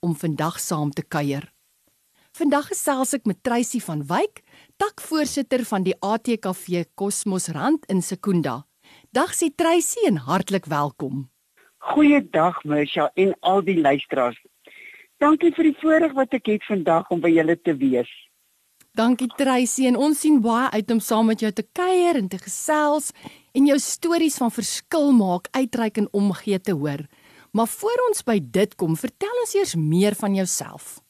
om vandag saam te kuier. Vandag gesels ek met Treysi van Wyk, takvoorsitter van die ATKV Kosmos Rand in Sekunda. Dag sê Treysi en hartlik welkom. Goeiedag Misha en al die luisteraars. Dankie vir die voorreg wat ek het vandag om by julle te wees. Dankie Treysi en ons sien baie uit om saam met jou te kuier en te gesels en jou stories van verskil maak uitreik en omgee te hoor. Maar voor ons by dit kom, vertel ons eers meer van jouself.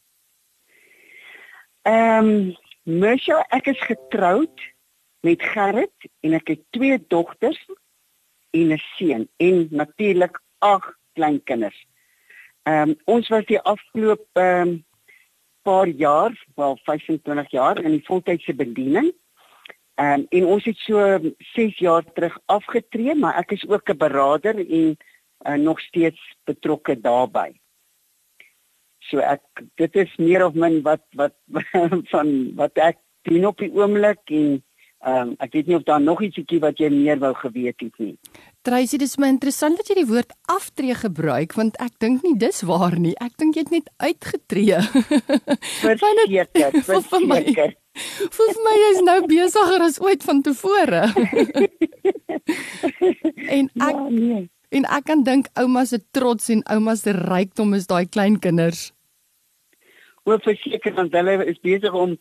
Ehm, um, Misha, ek is getroud met Gerrit en ek het twee dogters en 'n seun en natuurlik ag kleinkinders. Ehm um, ons was die afgelope ehm um, paar jaar, wel 25 jaar in die voltydse bediening. Ehm um, en ons het so 6 jaar terug afgetree, maar ek is ook 'n beraader en uh, nog steeds betrokke daarbey. So ek dit is meer of min wat wat van wat ek doen op die oomblik en ehm um, ek weet nie of daar nog ietsiekie wat jy meer wou geweet het nie. Tracy, dit is my interessant dat jy die woord aftree gebruik want ek dink nie dis waar nie. Ek dink jy het net uitgetree. Verseker, verseker. Voel vir my jy's nou besigger as ooit van tevore. en ek ja, nee. En ek kan dink ouma se trots en ouma se rykdom is daai klein kinders. O, verseker want hulle is besig om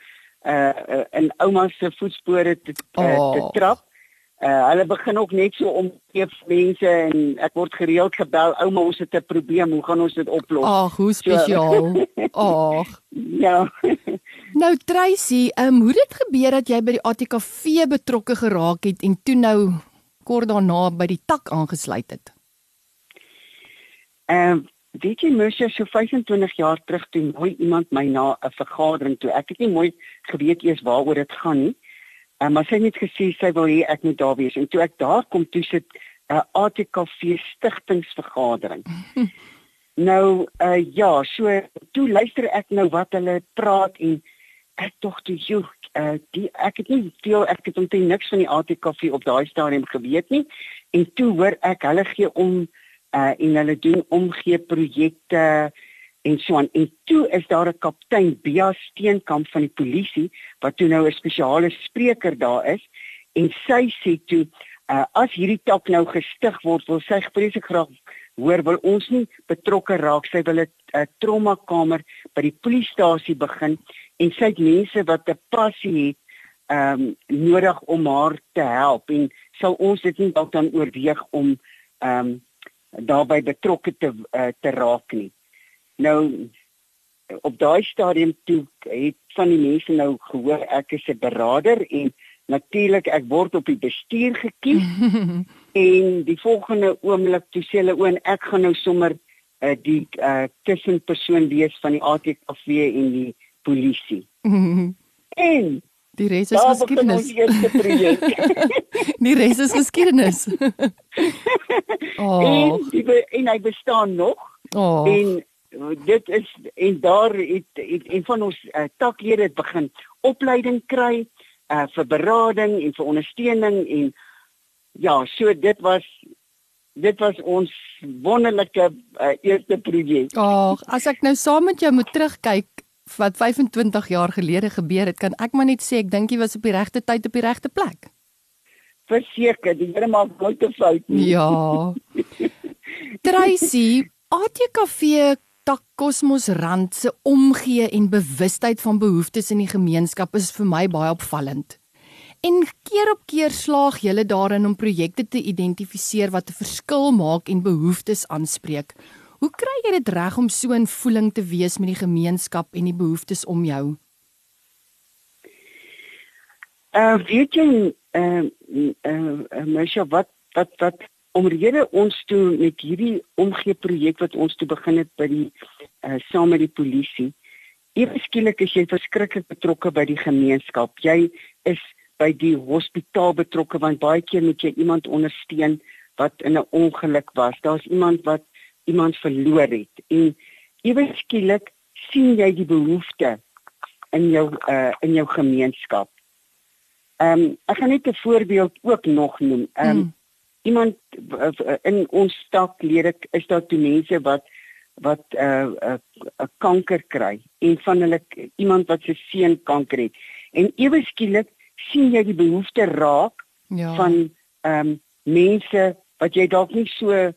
uh in ouma se voetspore te uh, oh. te trap. Uh hulle begin ook net so om keep mense en ek word gereeld gebel, ouma ons het 'n probleem, hoe gaan ons dit oplos? Ag, hoe spesiaal. Ag. ja. nou Tracy, ehm um, hoe dit gebeur dat jy by die ATKV betrokke geraak het en toe nou kort daarna by die tak aangesluit het? Ehm uh, weet jy mos so 25 jaar terug toe mooi iemand my na 'n vergadering toe. Ek het nie mooi geweet eers waaroor dit gaan nie. Ehm uh, maar sy het net gesê sy wil hê ek moet daar wees en toe ek daar kom toe sit 'n uh, ATKV stigtingsvergadering. nou uh ja, so toe luister ek nou wat hulle praat en ek tog toe jy uh die ek het nie veel ek het omtrent niks van die ATKV op daai stadium geweet nie en toe hoor ek hulle gee om uh en hulle doen omgee projekte en so aan. En toe is daar 'n kaptein Bia Steenkamp van die polisie wat toe nou 'n spesiale spreker daar is en sy sê toe uh as hierdie tak nou gestig word, wil sy vreeslik graag hoor wil ons nie betrokke raak sy wil 'n uh, trauma kamer by die polisiestasie begin en sy het mense wat 'n passie het ehm um, nodig om haar te help en sou ons dit nie dalk dan oorweeg om ehm um, daarbey betrokke te uh, te raak nie. Nou op daai stadium toe het van die mense nou gehoor ek is 'n beraader en natuurlik ek word op die bestuur gekies en die volgende oomblik toe sê hulle o en ek gaan nou sommer uh, die uh, tussenpersoon wees van die ATKV en die polisie. en Die res is geskiedenis. Die res is geskiedenis. oh. En, be, en hy bestaan nog. Oh. En dit is en daar het, het en van ons uh, taklede het begin opleiding kry uh, vir berading en vir ondersteuning en ja, so dit was dit was ons wonderlike uh, eerste projek. Ag, as ek nou saam met jou moet terugkyk wat 25 jaar gelede gebeur het, kan ek maar net sê ek dink jy was op die regte tyd op die regte plek. Verseker, die Here maak nooit 'n fout nie. Ja. Tracy, ATKV Tak Kosmos Rand se omgee en bewustheid van behoeftes in die gemeenskap is vir my baie opvallend. En keer op keer slaag julle daarin om projekte te identifiseer wat 'n verskil maak en behoeftes aanspreek. Hoe kry jy dit reg om so in voeling te wees met die gemeenskap en die behoeftes om jou? Uh weet jy uh uh mens wat wat wat omrede ons toe met hierdie omgee projek wat ons toe begin het by die uh, saam met die polisie. Ewe skielik is jy verskriklik betrokke by die gemeenskap. Jy is by die hospitaal betrokke want baie keer moet jy iemand ondersteun wat in 'n ongeluk was. Daar's iemand wat iemand verloor het en ewe skielik sien jy die behoefte in jou uh in jou gemeenskap. Ehm um, ek gaan net 'n voorbeeld ook nog noem. Ehm um, mm. iemand uh, in ons staklede is daar toe mense wat wat 'n uh, 'n uh, kanker kry en van hulle iemand wat se seun kanker het. En ewe skielik sien jy die behoefte raak ja. van ehm um, mense wat jy dalk nie so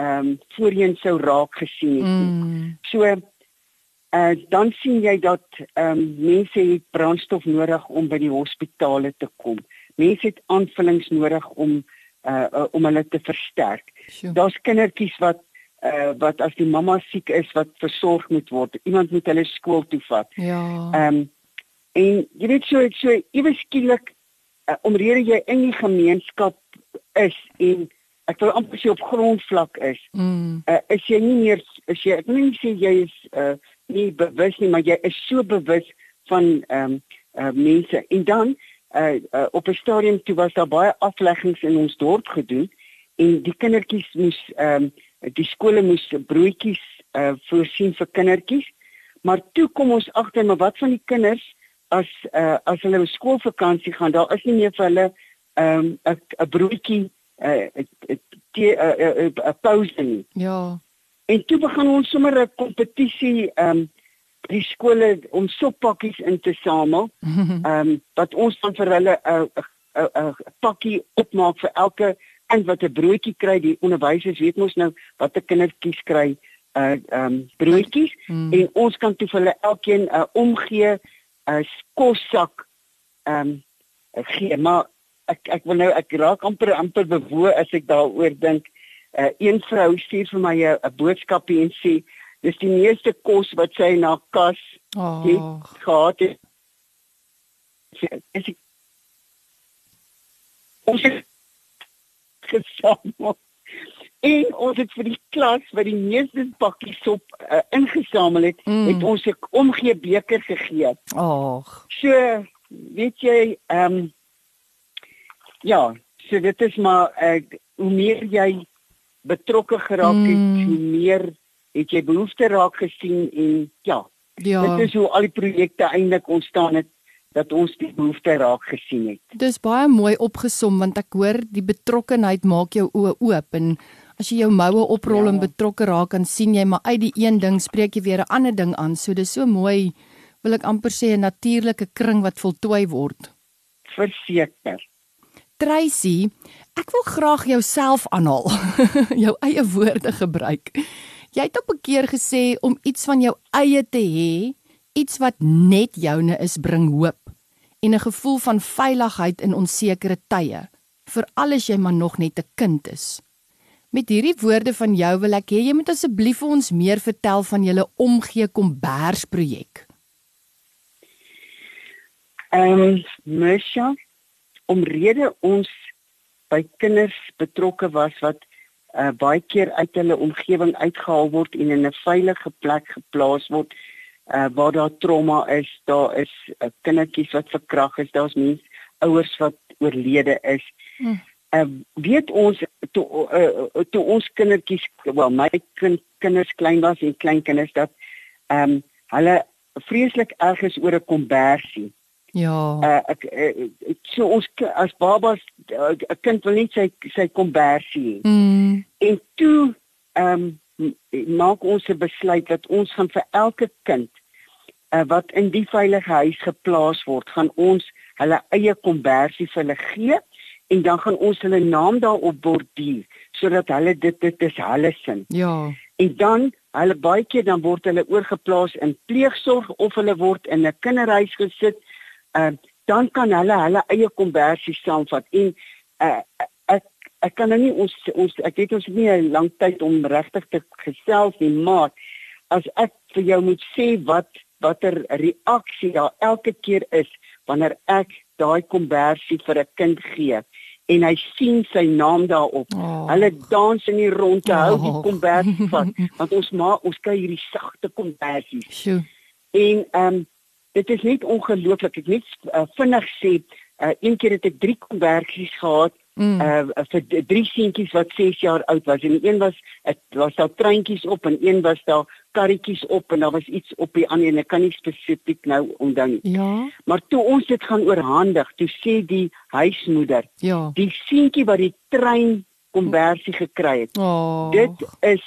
ehm um, voorheen sou raak gesien het. Mm. So uh, dan sien jy dat ehm um, mense het brandstof nodig om by die hospitale te kom. Mense het aanvullings nodig om uh, uh om hulle te versterk. Sure. Daar's kindertjies wat uh wat as die mamma siek is wat versorg moet word. Iemand moet hulle skool toe vat. Ja. Ehm um, en jy weet so so iewes skielik uh, omrede jy in die gemeenskap is en ek wil amper sê op grondvlak is. Mm. Uh, is jy nie meer is jy ek wil nie sê jy is uh nie bewus nie, maar jy is so bewus van ehm um, uh, mense. En dan uh, uh op 'n stadium toe was daar baie afleggings in ons dorp gedoen en die kindertjies moes ehm um, die skole moes broodjies uh voorsien vir kindertjies. Maar toe kom ons agter maar wat van die kinders as uh as hulle op skoolvakansie gaan, daar is nie meer vir hulle ehm um, 'n broodjie 'n 'n 'n pouse nie. Ja. En toe begin ons sommer 'n kompetisie ehm um, die skole om soppakkies in te samel. Ehm um, wat ons dan vir hulle 'n 'n 'n pakkie opmaak vir elke kind wat 'n broodjie kry. Die onderwysers weet mos nou wat 'n kindertjies kry 'n uh, ehm um, broodjies mm. en ons kan toe vir hulle elkeen 'n uh, omgee 'n uh, kossak ehm um, gee. Maar ek ek wil nou ek raak amper amper bewoe as ek daaroor dink uh, een vrou stuur vir my 'n boodskapie en sê dis die meeste kos wat sy na kas oh. het gehad het. Sy ons het gesamel en ons het vir die klas wat die meeste pakkies sop uh, ingesamel het, mm. het ons 'n omgee beker gegee. Ag. So, weet jy, ehm um, ja, so dit is maar uh, hoe meer jy betrokke geraak het, mm. hoe meer het jy behoefte raak gesien en ja. Ja. Dit is hoe al die projekte eintlik ontstaan het dat ons die behoefte raak gesien het. Dis baie mooi opgesom want ek hoor die betrokkenheid maak jou oë oop en as jy jou moue oprol ja. en betrokke raak dan sien jy maar uit die een ding spreek jy weer 'n ander ding aan. So dis so mooi wil ek amper sê 'n natuurlike kring wat voltooi word. Verseker. Tracy, ek wil graag jouself aanhaal. jou eie woorde gebruik. Jy het op 'n keer gesê om iets van jou eie te hê, iets wat net joune is, bring hoop en 'n gevoel van veiligheid in onsekere tye, veral as jy maar nog net 'n kind is. Met hierdie woorde van jou wil ek hê jy moet asseblief vir ons meer vertel van julle omgee kombers projek. Ehm, um, Mesha, omrede ons by kinders betrokke was wat uh, baie keer uit hulle omgewing uitgehaal word en in 'n veilige plek geplaas word uh, waar daar trauma is, daar is uh, kindertjies wat verkragt is, daar's mense ouers wat oorlede is. Hmm. Uh, weet ons toe uh, toe ons kindertjies wel my kind, kinders klein was en klein kinders dat ehm um, hulle vreeslik erg is oor 'n kombersie. Ja. Uh, ek, ek so ons as babas 'n uh, kind wil net sy sy kombersie. Mm. En toe ehm um, maak ons 'n besluit dat ons gaan vir elke kind uh, wat in die veilige huis geplaas word, gaan ons hulle eie kombersie vir hulle gee en dan gaan ons hulle naam daarop borduur sodat hulle dit dit is hulle sin. Ja. En dan hulle baie keer dan word hulle oorgeplaas in pleegsorg of hulle word in 'n kinderhuis gesit uh, dan kan hulle hulle eie konversie saamvat en uh, ek ek kan nou nie ons ons ek weet ons het nie 'n lang tyd om regtig te gesels nie maar as ek vir jou moet sê wat watter reaksie daar elke keer is wanneer ek daai konversie vir 'n kind gee en hy sien sy naam daarop. Oh. Hulle dans in die rondte, hou die Oh. kombersie vas want ons maak ons kry hierdie sagte kombersies. Sjoe. En ehm um, dit is net ongelooflik. Ek net uh, vinnig sê, uh, een keer het ek drie kombersies gehad Mm. uh vir drie seentjies wat 6 jaar oud was en een was dit was daar treintjies op en een was daar karretjies op en daar was iets op die ander en ek kan nie spesifiek nou onthou nie. Ja. Maar toe ons dit gaan oorhandig, toe sê die huismoeder, Ja. die seentjie wat die trein konversie gekry het. Oh. Dit is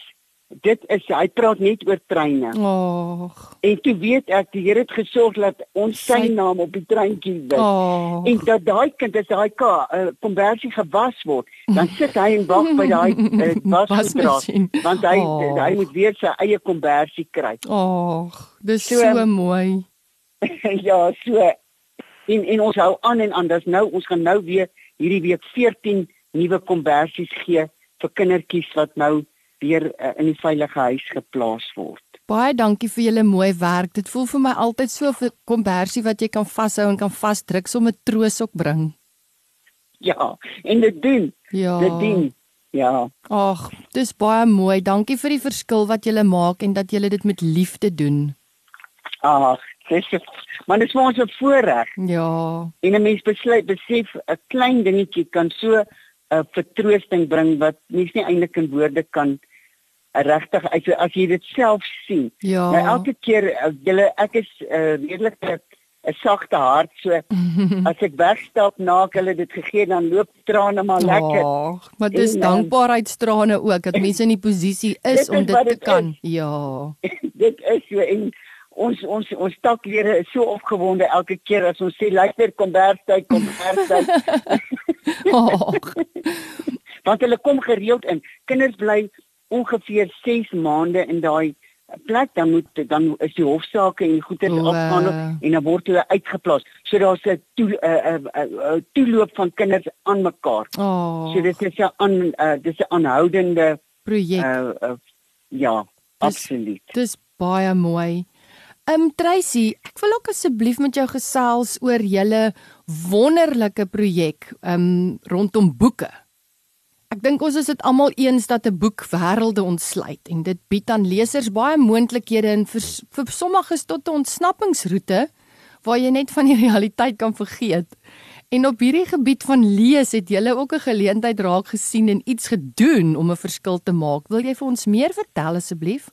dit is hy praat net oor treine. Oh. En toe weet ek die Here het gesorg dat ons sy naam op die treintjie wys. En dat daai kind as daai ka uh, konversie gewas word, dan sit hy en wag by daai uh, wasgoeddraad Wasmasjien. want hy Oh. hy moet weer sy eie konversie kry. Oh, dis so, So, so mooi. ja, so en en ons hou aan en aan. Dis nou ons gaan nou weer hierdie week 14 nuwe konversies gee vir kindertjies wat nou weer uh, in die veilige huis geplaas word. Baie dankie vir julle mooi werk. Dit voel vir my altyd so 'n kombersie wat jy kan vashou en kan vasdruk sommer troos ook bring. Ja, en dit doen, Ja. dit doen. Ja. Ag, dis baie mooi. Dankie vir die verskil wat julle maak en dat julle dit met liefde doen. Ag, dis maar dit is vir ons 'n voorreg. Ja. En 'n mens besluit besef 'n klein dingetjie kan so 'n uh, vertroosting bring wat mens nie eintlik in woorde kan uh, regtig as, as jy dit self sien. Ja. Nou elke keer uh, julle ek is uh, redelik 'n 'n sagte hart so as ek wegstap na ek hulle dit gegee dan loop trane maar lekker. Ag, maar dis En, dankbaarheidstrane ook dat mense in die posisie is Dit om dit wat te dit kan. is. Ja. dit is so en ons ons ons taklede is so opgewonde elke keer as ons sê luister kom werktyd kom werktyd Ag. want hulle kom gereeld in. Kinders bly ongeveer 6 maande in daai plek dan moet dan is die hofsaake en goeder O, afgehandel eh. en dan word hulle uitgeplaas. So daar's 'n toe 'n uh, uh, uh, toeloop van kinders aan mekaar. Oh. So dit is 'n aan uh, dis 'n aanhoudende projek. uh, uh, ja, absoluut. Dis baie mooi. Ehm um, Tracy, ek wil ook asseblief met jou gesels oor julle wonderlike projek um, rondom boeke. Ek dink ons is dit almal eens dat 'n boek wêrelde ontsluit en dit bied aan lesers baie moontlikhede en vir, vir sommiges tot 'n ontsnappingsroete waar jy net van die realiteit kan vergeet. En op hierdie gebied van lees het jy ook 'n geleentheid raak gesien en iets gedoen om 'n verskil te maak. Wil jy vir ons meer vertel asseblief?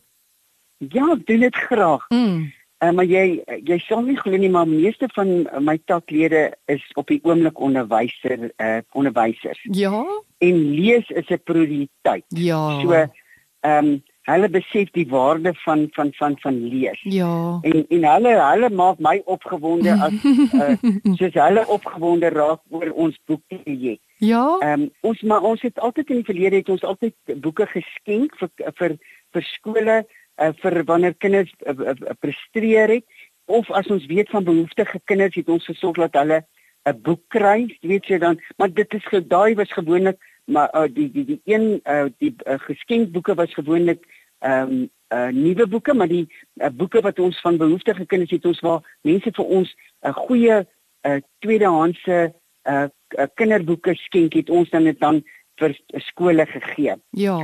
Ja, doen dit graag. Mm. Uh, maar jy jy sal nie glo nie maar meeste van my taklede is op die oomblik onderwyser uh onderwysers. Ja? En lees is 'n prioriteit. Ja. So ehm um, hulle besef die waarde van van van van lees. Ja. En en hulle hulle maak my opgewonde as uh, soos hulle opgewonde raak oor ons boekprojek. Ja. Ehm um, ons maar ons het altyd in die verlede het ons altyd boeke geskenk vir vir vir skole uh, vir wanneer kinders uh, uh, uh, presteer het of as ons weet van behoeftige kinders het ons gesorg dat hulle 'n boek kry, weet jy dan, maar dit is daai was gewoonlik maar uh, die die die een uh, die uh, geskenkboeke was gewoonlik ehm um, uh, nuwe boeke, maar die uh, boeke wat ons van behoeftige kinders het ons waar mense vir ons 'n uh, goeie uh, tweedehandse uh, uh, kinderboeke skenk het ons dan dit dan vir skole gegee. Ja.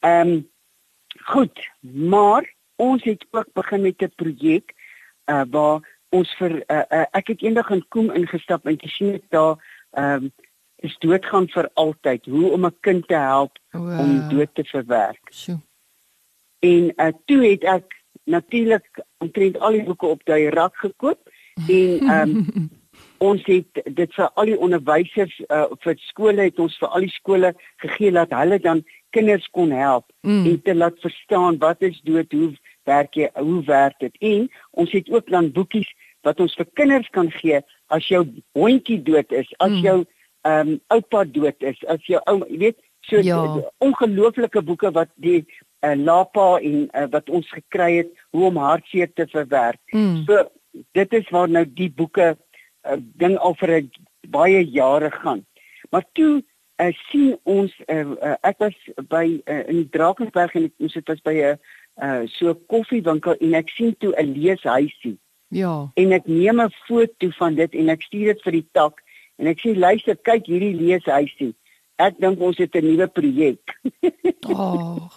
Ehm um, goed, maar ons het ook begin met 'n projek uh waar ons vir uh, uh, ek het eendag in Koem ingestap en gesien het daar ehm um, is doodgaan vir altyd hoe om 'n kind te help Wow. om dood te verwerk. Sjoe. En uh toe het ek natuurlik omtrent al die boeke op daai rak gekoop en ehm um, ons het dit vir al die onderwysers uh vir skole het ons vir al die skole gegee dat hulle dan kinders kon help Mm. en te laat verstaan wat is dood, hoe werk jy, hoe werk dit? En ons het ook dan boekies wat ons vir kinders kan gee as jou hondjie dood is, as Mm. jou ehm um, oupa dood is, as jou ouma, jy weet, so Ja. ongelooflike boeke wat die uh, Lapa en uh, wat ons gekry het hoe om hartseer te verwerk. Mm. So dit is waar nou die boeke uh, ding al vir 'n baie jare gaan. Maar toe uh, sien ons uh, uh, ek was by uh, in Drakensberg en ek moes dit was by 'n uh, so koffiewinkel en ek sien toe 'n leeshuisie Ja. en ek neem 'n foto van dit en ek stuur dit vir die tak En ek sê luister, kyk hierdie leeshuisie. Ek dink ons het 'n nuwe projek. Oh.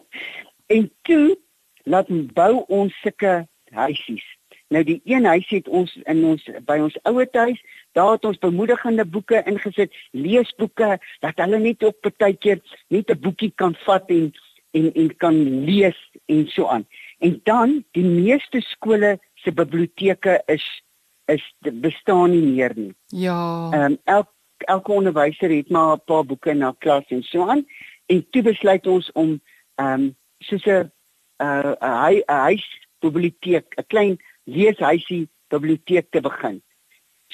en toe laat bou ons sulke huisies. Nou die een huis het ons in ons by ons ouer huis, daar het ons bemoedigende boeke ingesit, leesboeke dat hulle net op partykeer net 'n boekie kan vat en en en kan lees en so aan. En dan die meeste skole se biblioteke is is bestaan nie meer nie. Ja. Ehm um, elke elke onderwyser het maar 'n paar boeke na klas en so aan. En toe besluit ons om ehm um, soos 'n 'n 'n huis biblioteek, 'n klein leeshuisie biblioteek te begin.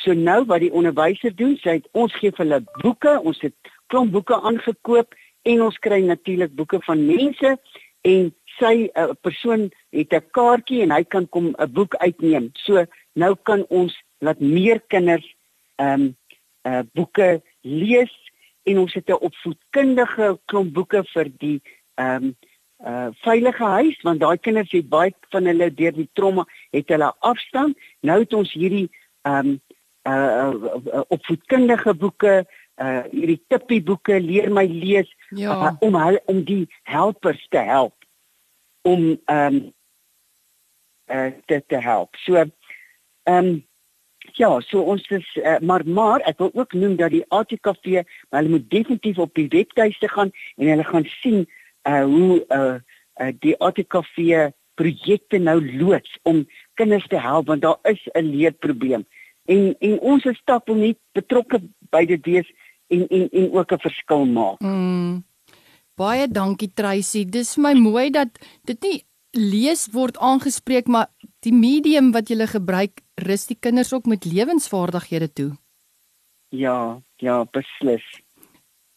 So nou wat die onderwyser doen, sê hy ons gee vir hulle boeke, ons het klomp boeke aangekoop en ons kry natuurlik boeke van mense en sy 'n uh, persoon het 'n kaartjie en hy kan kom 'n boek uitneem. So nou kan ons laat meer kinders ehm um, uh boeke lees en ons het 'n opvoedkundige klomp boeke vir die ehm um, uh veilige huis want daai kinders het baie van hulle deur die trauma het hulle afstand. Nou het ons hierdie ehm um, uh, uh opvoedkundige boeke uh hierdie tippie boeke leer my lees Ja. uh, om hulle om die helpers te help om ehm um, uh te te help. So ehm um, ja, so ons is uh, maar maar ek wil ook noem dat die ATKV, hulle moet definitief op die webtuiste gaan en hulle gaan sien uh hoe uh, uh die ATKV projekte nou loods om kinders te help want daar is 'n leerprobleem. En en ons is stap om nie betrokke by dit wees en en en ook 'n verskil maak. Mm. Baie dankie Tracy. Dis vir my mooi dat dit nie lees word aangespreek maar die medium wat jy gebruik rus die kinders ook met lewensvaardighede toe. Ja, ja, beslis.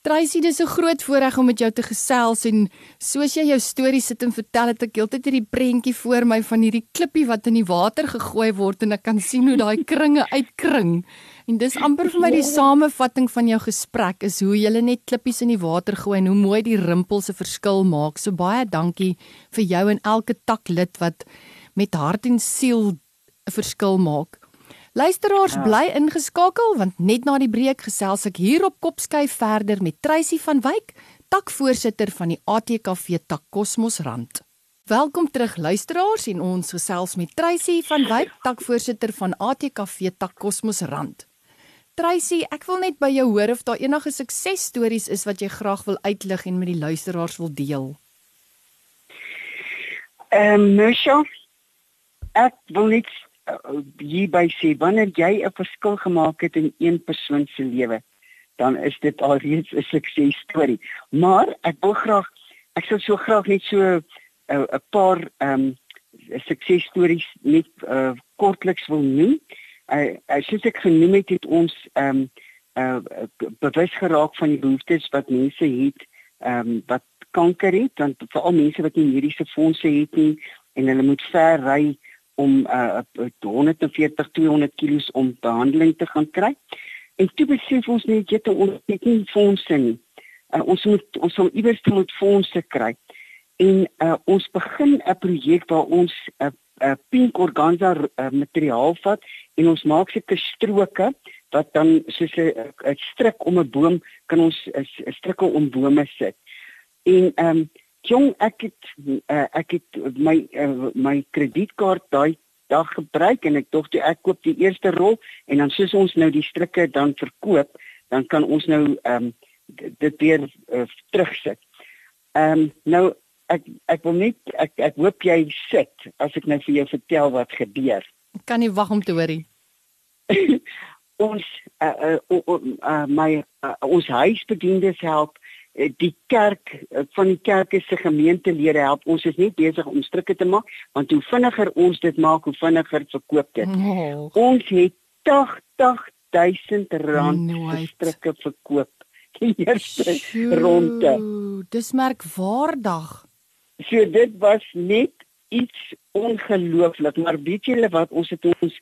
Tracy, dis 'n groot voorreg om met jou te gesels en soos jy jou storie sit en vertel het ek heeltyd hierdie prentjie voor my van hierdie klippie wat in die water gegooi word en ek kan sien hoe daai kringe uitkring. En dis amper vir my die samevatting van jou gesprek is hoe jy net klippies in die water gooi en hoe mooi die rimpels 'n verskil maak. So baie dankie vir jou en elke taklid wat met hart en siel 'n verskil maak. Luisteraars ja. bly ingeskakel want net na die breek gesels ek hier op Kopskyf verder met Treysi van Wyk, takvoorsitter van die ATKV Tak Kosmos Rand. Welkom terug luisteraars en ons gesels met Treysi van Wyk, takvoorsitter van ATKV Tak Kosmos Rand. Treysi, ek wil net by jou hoor of daar enige suksesstories is wat jy graag wil uitlig en met die luisteraars wil deel. Ehm um, Mirsha, ek wil net hierby sê wanneer jy 'n verskil gemaak het in een persoon se lewe, dan is dit alreeds 'n suksesstorie. Maar ek wil graag ek sou so graag net so 'n uh, paar ehm um, suksesstories net uh, kortliks wil noem. Uh, uh, soos ek genoem het, het ons ehm um, uh, bewus geraak van die behoeftes wat mense het ehm um, wat kanker het, want veral mense wat nie mediese fondse het nie en hulle moet ver ry om uh 140 200 kg om behandeling te gaan kry. En toe besef ons net jy ons het nie fondse nie. Uh, ons moet ons sal iewers moet fondse kry. En uh ons begin 'n projek waar ons 'n uh, uh, pink organza uh, materiaal vat en ons maak sulke stroke wat dan soos 'n stryk om 'n boom kan ons 'n strikke om bome sit. En ehm um, jong ek het uh, ek het my uh, my kredietkaart daai dag gebruik en ek dink toe ek koop die eerste rol en dan soos ons nou die strikke dan verkoop dan kan ons nou ehm um, dit weer uh, terugsit. Ehm um, nou ek ek wil net ek ek hoop jy sit as ek nou vir jou vertel wat gebeur. Ek kan nie wag om te hoorie. ons uh, uh, uh, uh, my uh, ons huisbediendes help die kerk uh, van die kerk se gemeentelede help ons is net besig om strikke te maak want hoe vinniger ons dit maak hoe vinniger verkoop dit. Oh, ons het 80000 rand Nooit. vir strikke verkoop. Die eerste sjoe, ronde. Dis merkwaardig. so dit was net iets ongelooflik maar weet julle wat ons het ons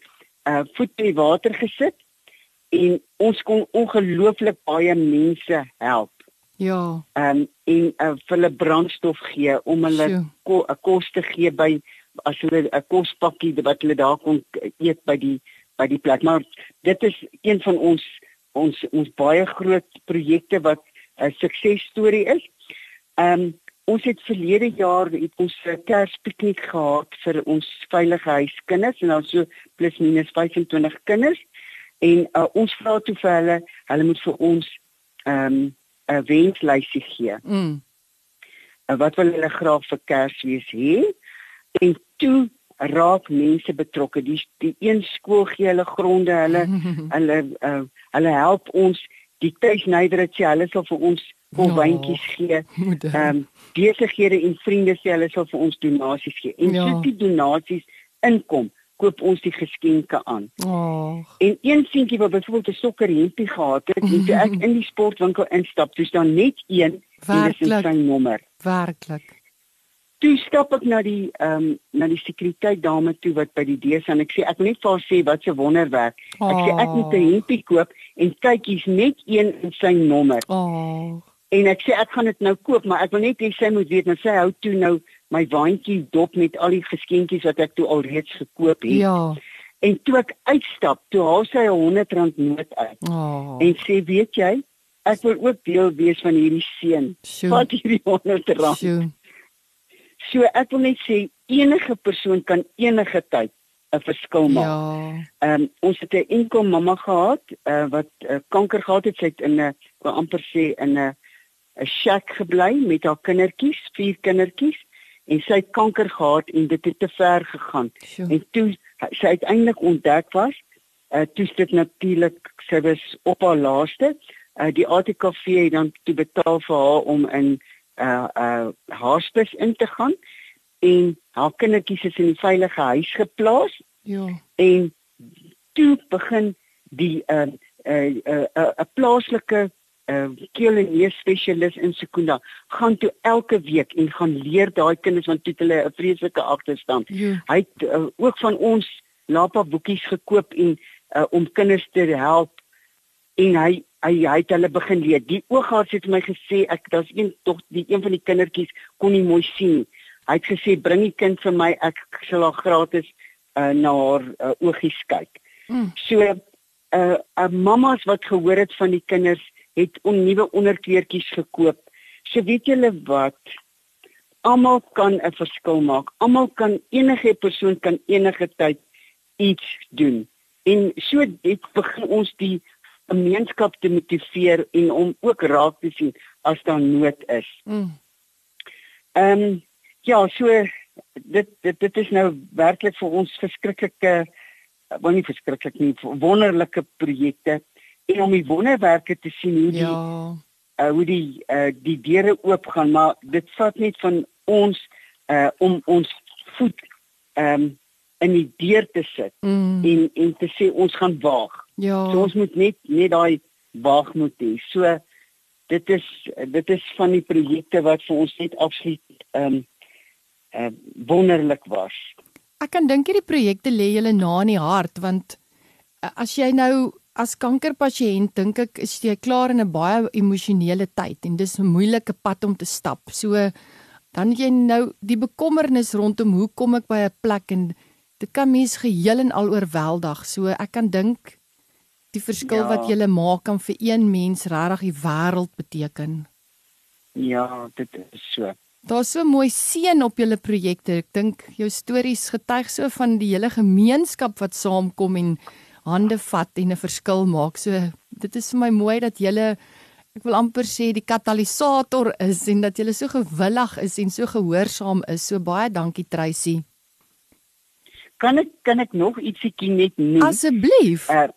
uh, voet in die water gesit en ons kon ongelooflik baie mense help Ja. um, en uh, vir hulle brandstof gee om hulle Sjoe. ko, 'n kos te gee by as hulle 'n kospakkie wat hulle daar kon eet by die by die plek. Maar dit is een van ons ons ons baie groot projekte wat 'n suksesstorie is. Ehm um, ons het verlede jaar het ons 'n Kerspiknik gehad vir ons veilige huiskinders en dan so plus minus 25 kinders en uh, ons vra toe vir hulle, hulle moet vir ons ehm um, 'n wenslysie gee. Mm. Wat wil hulle graag vir Kersfees hê? En toe raak mense betrokke. Die die een skool gee hulle gronde, hulle hulle uh, hulle help ons die tuisnywerheid sê hulle sal vir ons kolwyntjies ja, gee. Ehm um, besighede en vriende sê hulle sal vir ons donasies gee. En ja. so die donasies inkom, koop ons die geskenke aan. Oh. En een seentjie wat byvoorbeeld 'n sokkerhempie gehad het, en toe ek in die sportwinkel instap, dis dan net een en dis sy nommer. Werklik. Toe stap ek na die ehm um, na die sekuriteit dame toe wat by die deur staan. Ek sê ek net vir haar sê wat 'n wonderwerk. Oh. Ek sê ek moet 'n hempie koop en kyk hier's net een in sy nommer. Oh. En ek sê ek gaan dit nou koop, maar ek wil net hê sy moet weet, nou sy hou toe nou my waantjie dop met al die geskenkies wat ek toe alreeds gekoop het. Ja. En toe ek uitstap, toe haal sy 'n 100 rand noot uit. Oh. En sê, "Weet jy, ek wil ook deel wees van hierdie seën. Wat hierdie 100 rand." Sjoe. So ek wil net sê enige persoon kan enige tyd 'n verskil maak. Ja. Ehm um, ons het 'n enkel mamma gehad uh, wat uh, kanker gehad het. Sy het in 'n amper sê in 'n 'n shack gebly met haar kindertjies, vier kindertjies en sy het kanker gehad en dit het te ver gegaan. Sure. En toe sy uiteindelik ontdek was, uh, toe dit natuurlik sy was op haar laaste, uh, die ATKV het dan toe betaal vir haar om in uh, uh, hospice in te gaan en haar kindertjies is in 'n veilige huis geplaas. Ja. En toe begin die 'n uh, 'n uh, 'n uh, uh, plaaslike uh, keel en neus spesialis in Sekunda gaan toe elke week en gaan leer daai kinders want toe hulle 'n vreeslike agterstand. Ja. Hy het uh, ook van ons lapa boekies gekoop en uh, om kinders te help en hy hy hy het hulle begin leer. Die oogarts het my gesê ek daar's een tog die een van die kindertjies kon nie mooi sien nie. Hy het gesê bring die kind vir my ek sal haar gratis uh, na haar uh, oogies kyk. Mm. So 'n uh, uh, mamas wat gehoor het van die kinders het on nuwe onderkleertjies gekoop. So weet julle wat? Almal kan 'n verskil maak. Almal kan enige persoon kan enige tyd iets doen. En so dit begin ons die gemeenskap te motiveer en om ook raak te sien as daar nood is. Mm. Ehm mm. um, ja, so dit dit dit is nou werklik vir ons verskriklike wel nie verskriklik nie, wonderlike projekte en om die wonderwerke te sien hoe die ja. uh, hoe die uh, die deure oop gaan maar dit vat net van ons uh, om ons voet um, in die deur te sit mm. en en te sê ons gaan waag. Ja. So ons moet net net daai waag moet hê. So dit is dit is van die projekte wat vir ons net absoluut ehm um, uh, wonderlik was. Ek kan dink hierdie projekte lê julle na in die hart want as jy nou as kankerpasiënt dink ek is jy klaar in 'n baie emosionele tyd en dis 'n moeilike pad om te stap. So dan jy nou die bekommernis rondom hoe kom ek by 'n plek en dit kan mens geheel en al oorweldig. So ek kan dink die verskil ja. wat jy maak kan vir een mens regtig die wêreld beteken. Ja, dit is so. Daar's so mooi seën op julle projekte. Ek dink jou stories getuig so van die hele gemeenskap wat saamkom en hande vat en 'n verskil maak. So dit is vir my mooi dat julle ek wil amper sê die katalisator is en dat julle so gewillig is en so gehoorsaam is. So baie dankie Tracy. Kan ek kan ek nog ietsiekie net noem? Asseblief. Uh,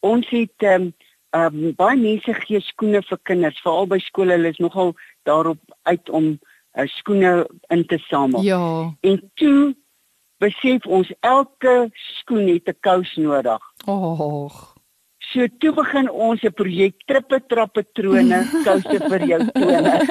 ons het um, um, baie mense gee skoene vir kinders, veral by skole. Hulle is nogal daarop uit om uh, skoene in te samel. Ja. En toe besef ons elke skoen het 'n kous nodig. Ag. So toe begin ons 'n projek trippe trappe trone kouse vir jou tone.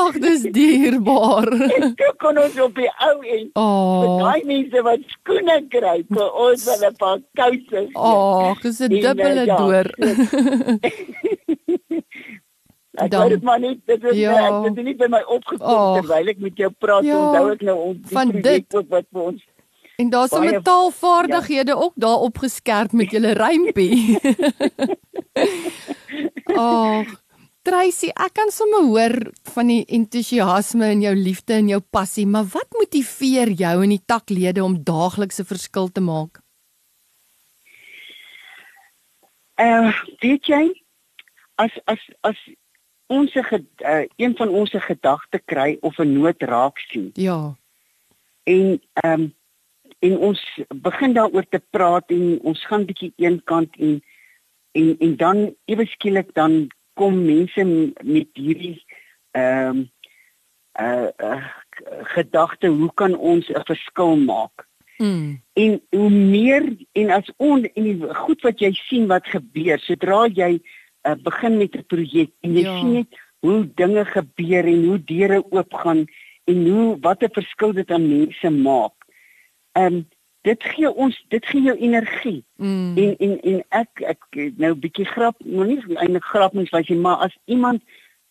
Ag, dis dierbaar. Ek kon ons op die ou en oh. daai mense wat skoene kry, vir ons wil 'n paar kouse. Ag, dis 'n dubbele ja. door. Ek dan, weet maar nie dit is ja. ek het nie by my opgekom oh, terwyl ek met jou praat ja, onthou ek nou ons van dit ook wat vir ons En daar's 'n Baie- metaalvaardighede ja. ook daar opgeskerp met julle rympie. Ag, Tracy, ek kan sommer hoor van die entoesiasme en jou liefde en jou passie, maar wat motiveer jou en die taklede om daagliks 'n verskil te maak? Uh weet jy as as as ons 'n uh, een van ons 'n gedagte kry of 'n nood raak sien Ja. en ehm um, en ons begin daaroor te praat en ons gaan bietjie een kant en en en dan ewe skielik dan kom mense met hierdie ehm um, uh, uh gedagte hoe kan ons 'n verskil maak Mm. en hoe meer en as on en die goed wat jy sien wat gebeur sodra jy uh, begin met 'n projek en jy Ja. sien net hoe dinge gebeur en hoe deure oopgaan en hoe wat 'n verskil dit aan mense maak. Ehm um, dit gee ons dit gee jou energie. Mm. En en en ek ek nou 'n bietjie grap, nou nie eintlik grap mens was jy maar as iemand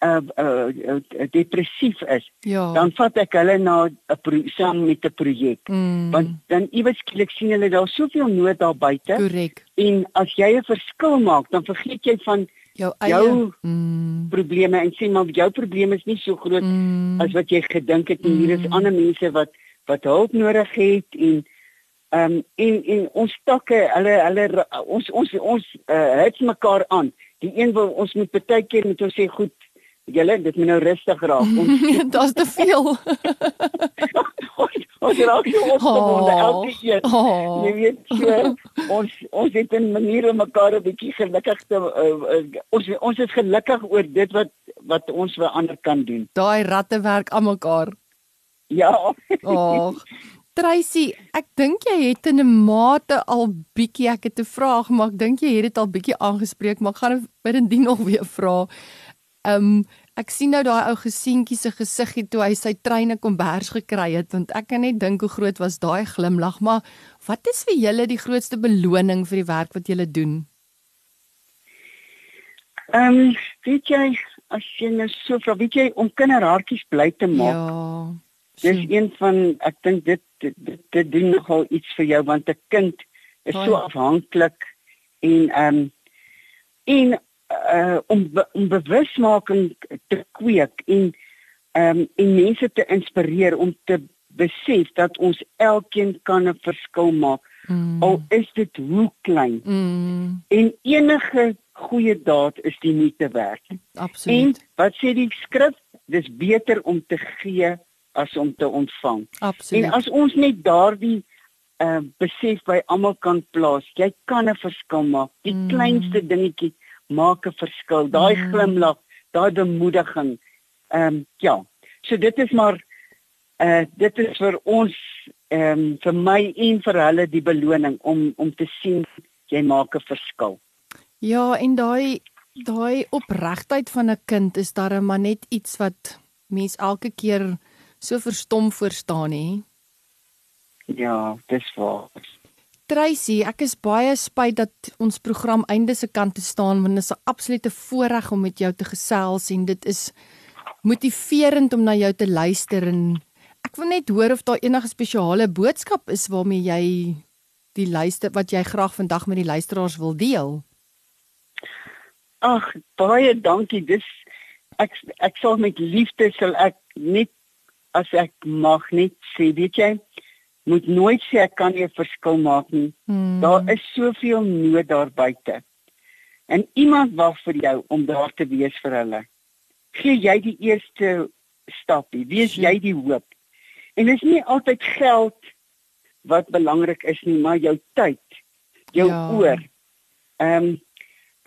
uh, uh, uh depressief is, Ja. dan vat ek hulle na 'n saam met 'n projek mm. want dan iewers skielik sien hulle daar soveel nood daar buite korrek. en as jy 'n verskil maak dan vergeet jy van Jou eie jou mm. probleme en sê maar jou probleem is nie so groot Mm. as wat jy gedink het en hier is Mm. ander mense wat wat hulp nodig het en ehm um, en en ons takke hulle hulle ons ons ons uh, hits mekaar aan die een wil ons moet baie keer moet ons sê goed julle dit moet nou rustig raak ons Daar's te veel. ons raak so opgewonde Oh. elke keer Oh. Jy weet so, ons ons het 'n manier om mekaar 'n bietjie gelukkig te uh, uh, ons ons is gelukkig oor dit wat wat ons vir ander kan doen. Daai ratte werk aan mekaar. Ja. Ag. Tracy, ek dink jy het in 'n mate al bietjie ek het 'n vraag, maar ek dink jy het dit al bietjie aangespreek, maar ek gaan dit binnendien nog weer vra. Um ek sien nou daai ou gesientjie se gesiggie toe hy sy treine kombers gekry het, want ek kan net dink hoe groot was daai glimlag, maar wat is vir julle die grootste beloning vir die werk wat julle doen? Ehm um, weet jy as jy nou so vra, weet jy om kinderhartjies bly te maak. Ja. Dis so- een van ek dink dit dit, dit dit doen nogal iets vir jou want 'n kind is so Baie. afhanklik en ehm um, en uh om be, om bewusmaking te kweek en ehm um, en mense te inspireer om te besef dat ons elkeen kan 'n verskil maak Mm. al is dit hoe klein Mm, en enige goeie daad is die moeite werd. En absoluut. wat sê die skrif? Dis beter om te gee as om te ontvang. Absoluut. En as ons net daardie uh besef by almal kan plaas, jy kan 'n verskil maak. Die mm. kleinste dingetjie maak 'n verskil. Daai Mm. glimlag, daai bemoediging. Ehm um, ja. So dit is maar uh dit is vir ons ehm um, vir my en vir hulle die beloning om om te sien jy maak 'n verskil. Ja, en daai daai opregtheid van 'n kind is darem maar net iets wat mens elke keer so verstom voor staan hè. Ja, dis waar. Tracy, ek is baie spyt dat ons program einde se kant toe staan want dit is 'n absolute voorreg om met jou te gesels en dit is motiverend om na jou te luister en ek wil net hoor of daar enige spesiale boodskap is waarmee jy die luister wat jy graag vandag met die luisteraars wil deel. Ag, baie dankie. Dis ek ek sal met liefde sal ek net as ek mag net sê, weet jy, moet nooit sê ek kan nie 'n verskil maak nie. Hmm. Daar is soveel nood daar buite. En iemand wag vir jou om daar te wees vir hulle. Gee jy die eerste stapie, wees jy die hoop. En dit is nie altyd geld wat belangrik is nie, maar jou tyd, jou Ja. oor. Ehm um,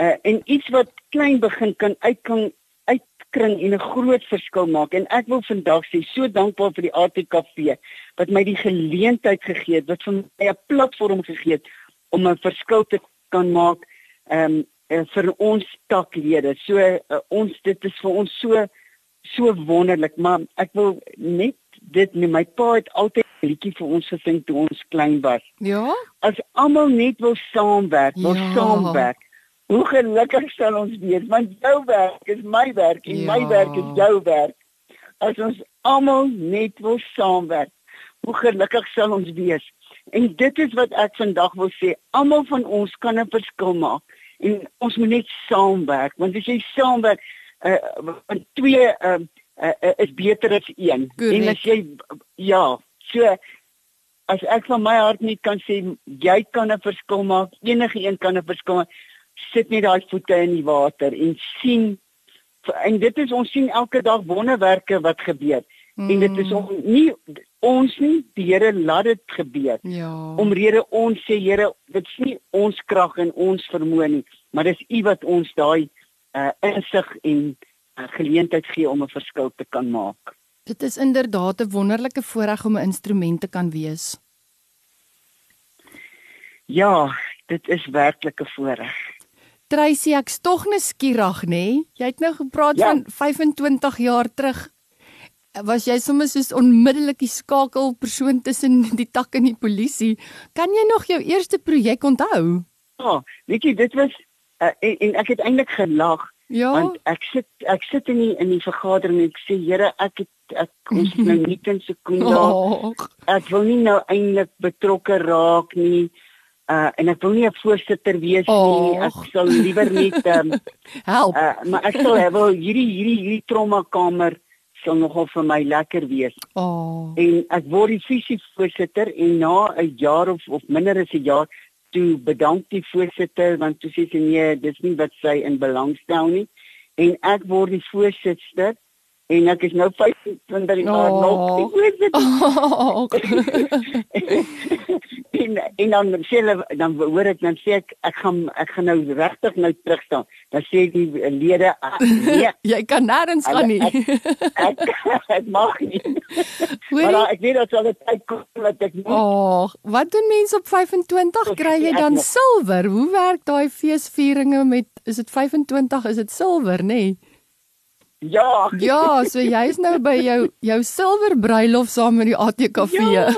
uh, en iets wat klein begin kan uitkom uitkring en 'n groot verskil maak en ek wil vandag sê so dankbaar vir die ATKV wat my die geleentheid gegee het wat vir my 'n platform gegee het om 'n verskil te kan maak ehm um, uh, vir ons taklede. So uh, ons dit is vir ons so so wonderlik, maar ek wil net dit net my pa het altyd 'n liedjie vir ons gesing toe ons klein was. Ja? As almal net wil saamwerk, wil Ja. saamwerk. Hoe gelukkig sal ons wees want jou werk is my werk en my Ja. werk is jou werk. As ons almal net wil saamwerk, hoe gelukkig sal ons wees. En dit is wat ek vandag wil sê, almal van ons kan 'n verskil maak en ons moet net saamwerk want as jy saamwerk uh want twee uh, uh is beter as een. Correct. En as jy ja, so as ek van my hart net kan sê jy kan 'n verskil maak, enige een kan 'n verskil maak. Sit net daai voete in die water en sien en dit is ons sien elke dag wonderwerke wat gebeur. Mm. En dit is Hmm. om nie ons nie, die Here laat dit gebeur. Ja. Omrede ons sê Here, dit is nie ons krag en ons vermoë nie, maar dis U wat ons daai uh, insig en uh, geleentheid gee om 'n verskil te kan maak. Dit is inderdaad 'n wonderlike voorreg om 'n instrument te kan wees. Ja, dit is werklik 'n voorreg. Tracy, ek's tog nuuskierig, nê? Nee? Jy het nou gepraat Ja. van 25 jaar terug. Was jy sommer soos onmiddellik die skakelpersoon tussen die tak en die polisie? Kan jy nog jou eerste projek onthou? Ja, weet jy, dit was uh, en, en ek het eintlik gelag Ja. want ek sit ek sit in die in die vergadering en ek sê Here, ek het ek ons nou nie in sekonde. Oh, Ek wil nie nou eintlik betrokke raak nie. Uh en ek wil nie 'n voorsitter wees nie. Ek sal liewer net um, help. uh maar ek sal hê wel hierdie hierdie hierdie trauma kamer sal nogal vir my lekker wees. Oh. En ek word die visie voorsitter en na 'n jaar of of minder as 'n jaar toe bedank die voorsitter want toe sê sy nee, dis nie wat sy in belang stel nie. En ek word die voorsitter en ek is nou 25 jaar Oh. nog die voorsitter. Oh. en en dan sê hulle dan hoor ek dan sê ek ek gaan ek gaan nou regtig nou terug staan. Dan sê die lede ah, nee, jy kan nêrens gaan nie. ek ek mag nie. Maar Hoorie? dan, ek weet dat sal 'n tyd kom wat ek moet. Oh, wat doen mense op 25? Kry jy Ek dan silwer? Hoe werk daai feesvieringe met is dit 25 is dit silwer, nê? Nee? Ja. Ja, so jy's nou by jou jou silwer bruilof saam met die ATKV. Ja.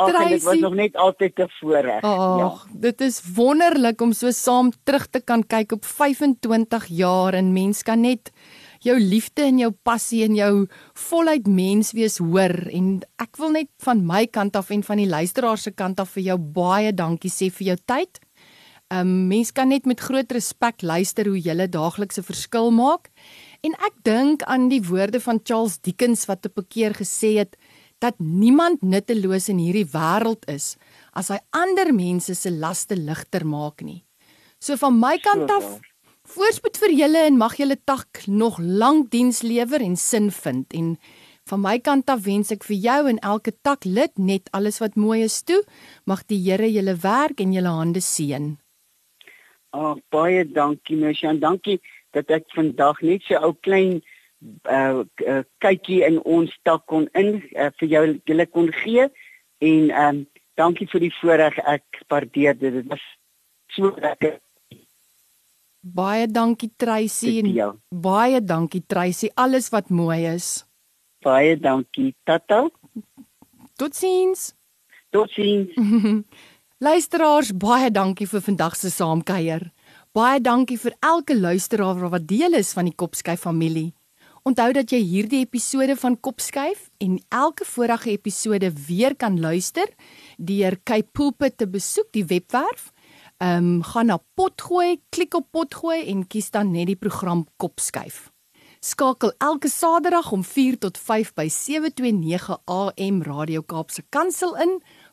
Ag, dit was nog net altyd 'n voorreg. Ag, dit is wonderlik om so saam terug te kan kyk op 25 jaar en mens kan net jou liefde en jou passie en jou voluit mens wees hoor en ek wil net van my kant af en van die luisteraar se kant af vir jou baie dankie sê vir jou tyd. Um mens kan net met groot respek luister hoe jy daaglikse verskil maak. En ek dink aan die woorde van Charles Dickens wat op 'n keer gesê het dat niemand nutteloos in hierdie wêreld is as hy ander mense se laste ligter maak nie. So van my kant af waar. voorspoed vir julle en mag julle tak nog lank diens lewer en sin vind en van my kant af wens ek vir jou en elke tak lid net alles wat mooi is toe. Mag die Here julle werk en julle hande seën. Ag, baie dankie Mesha en dankie dat ek vandag net so ou klein uh, uh kykie in ons tak kon in uh, vir jou julle kon gee. En ehm um, dankie vir die voorreg. Ek waardeer dit. Dit was so lekker. Baie dankie met en baie dankie Tracy. Alles wat mooi is. baie dankie. Tata. Totsiens. totsiens Luisteraars, baie dankie vir vandag se saamkuier. Baie dankie vir elke luisteraar wat deel is van die Kopskyf familie. Onthou dat jy hierdie episode van Kopskyf en elke vorige episode weer kan luister deur Cape Pulpit te besoek die webwerf. Ehm um, gaan na Potgooi, klik op Potgooi en kies dan net die program Kopskyf. Skakel elke Saterdag om 4 tot 5 by 729 AM Radio Kaapse Kansel in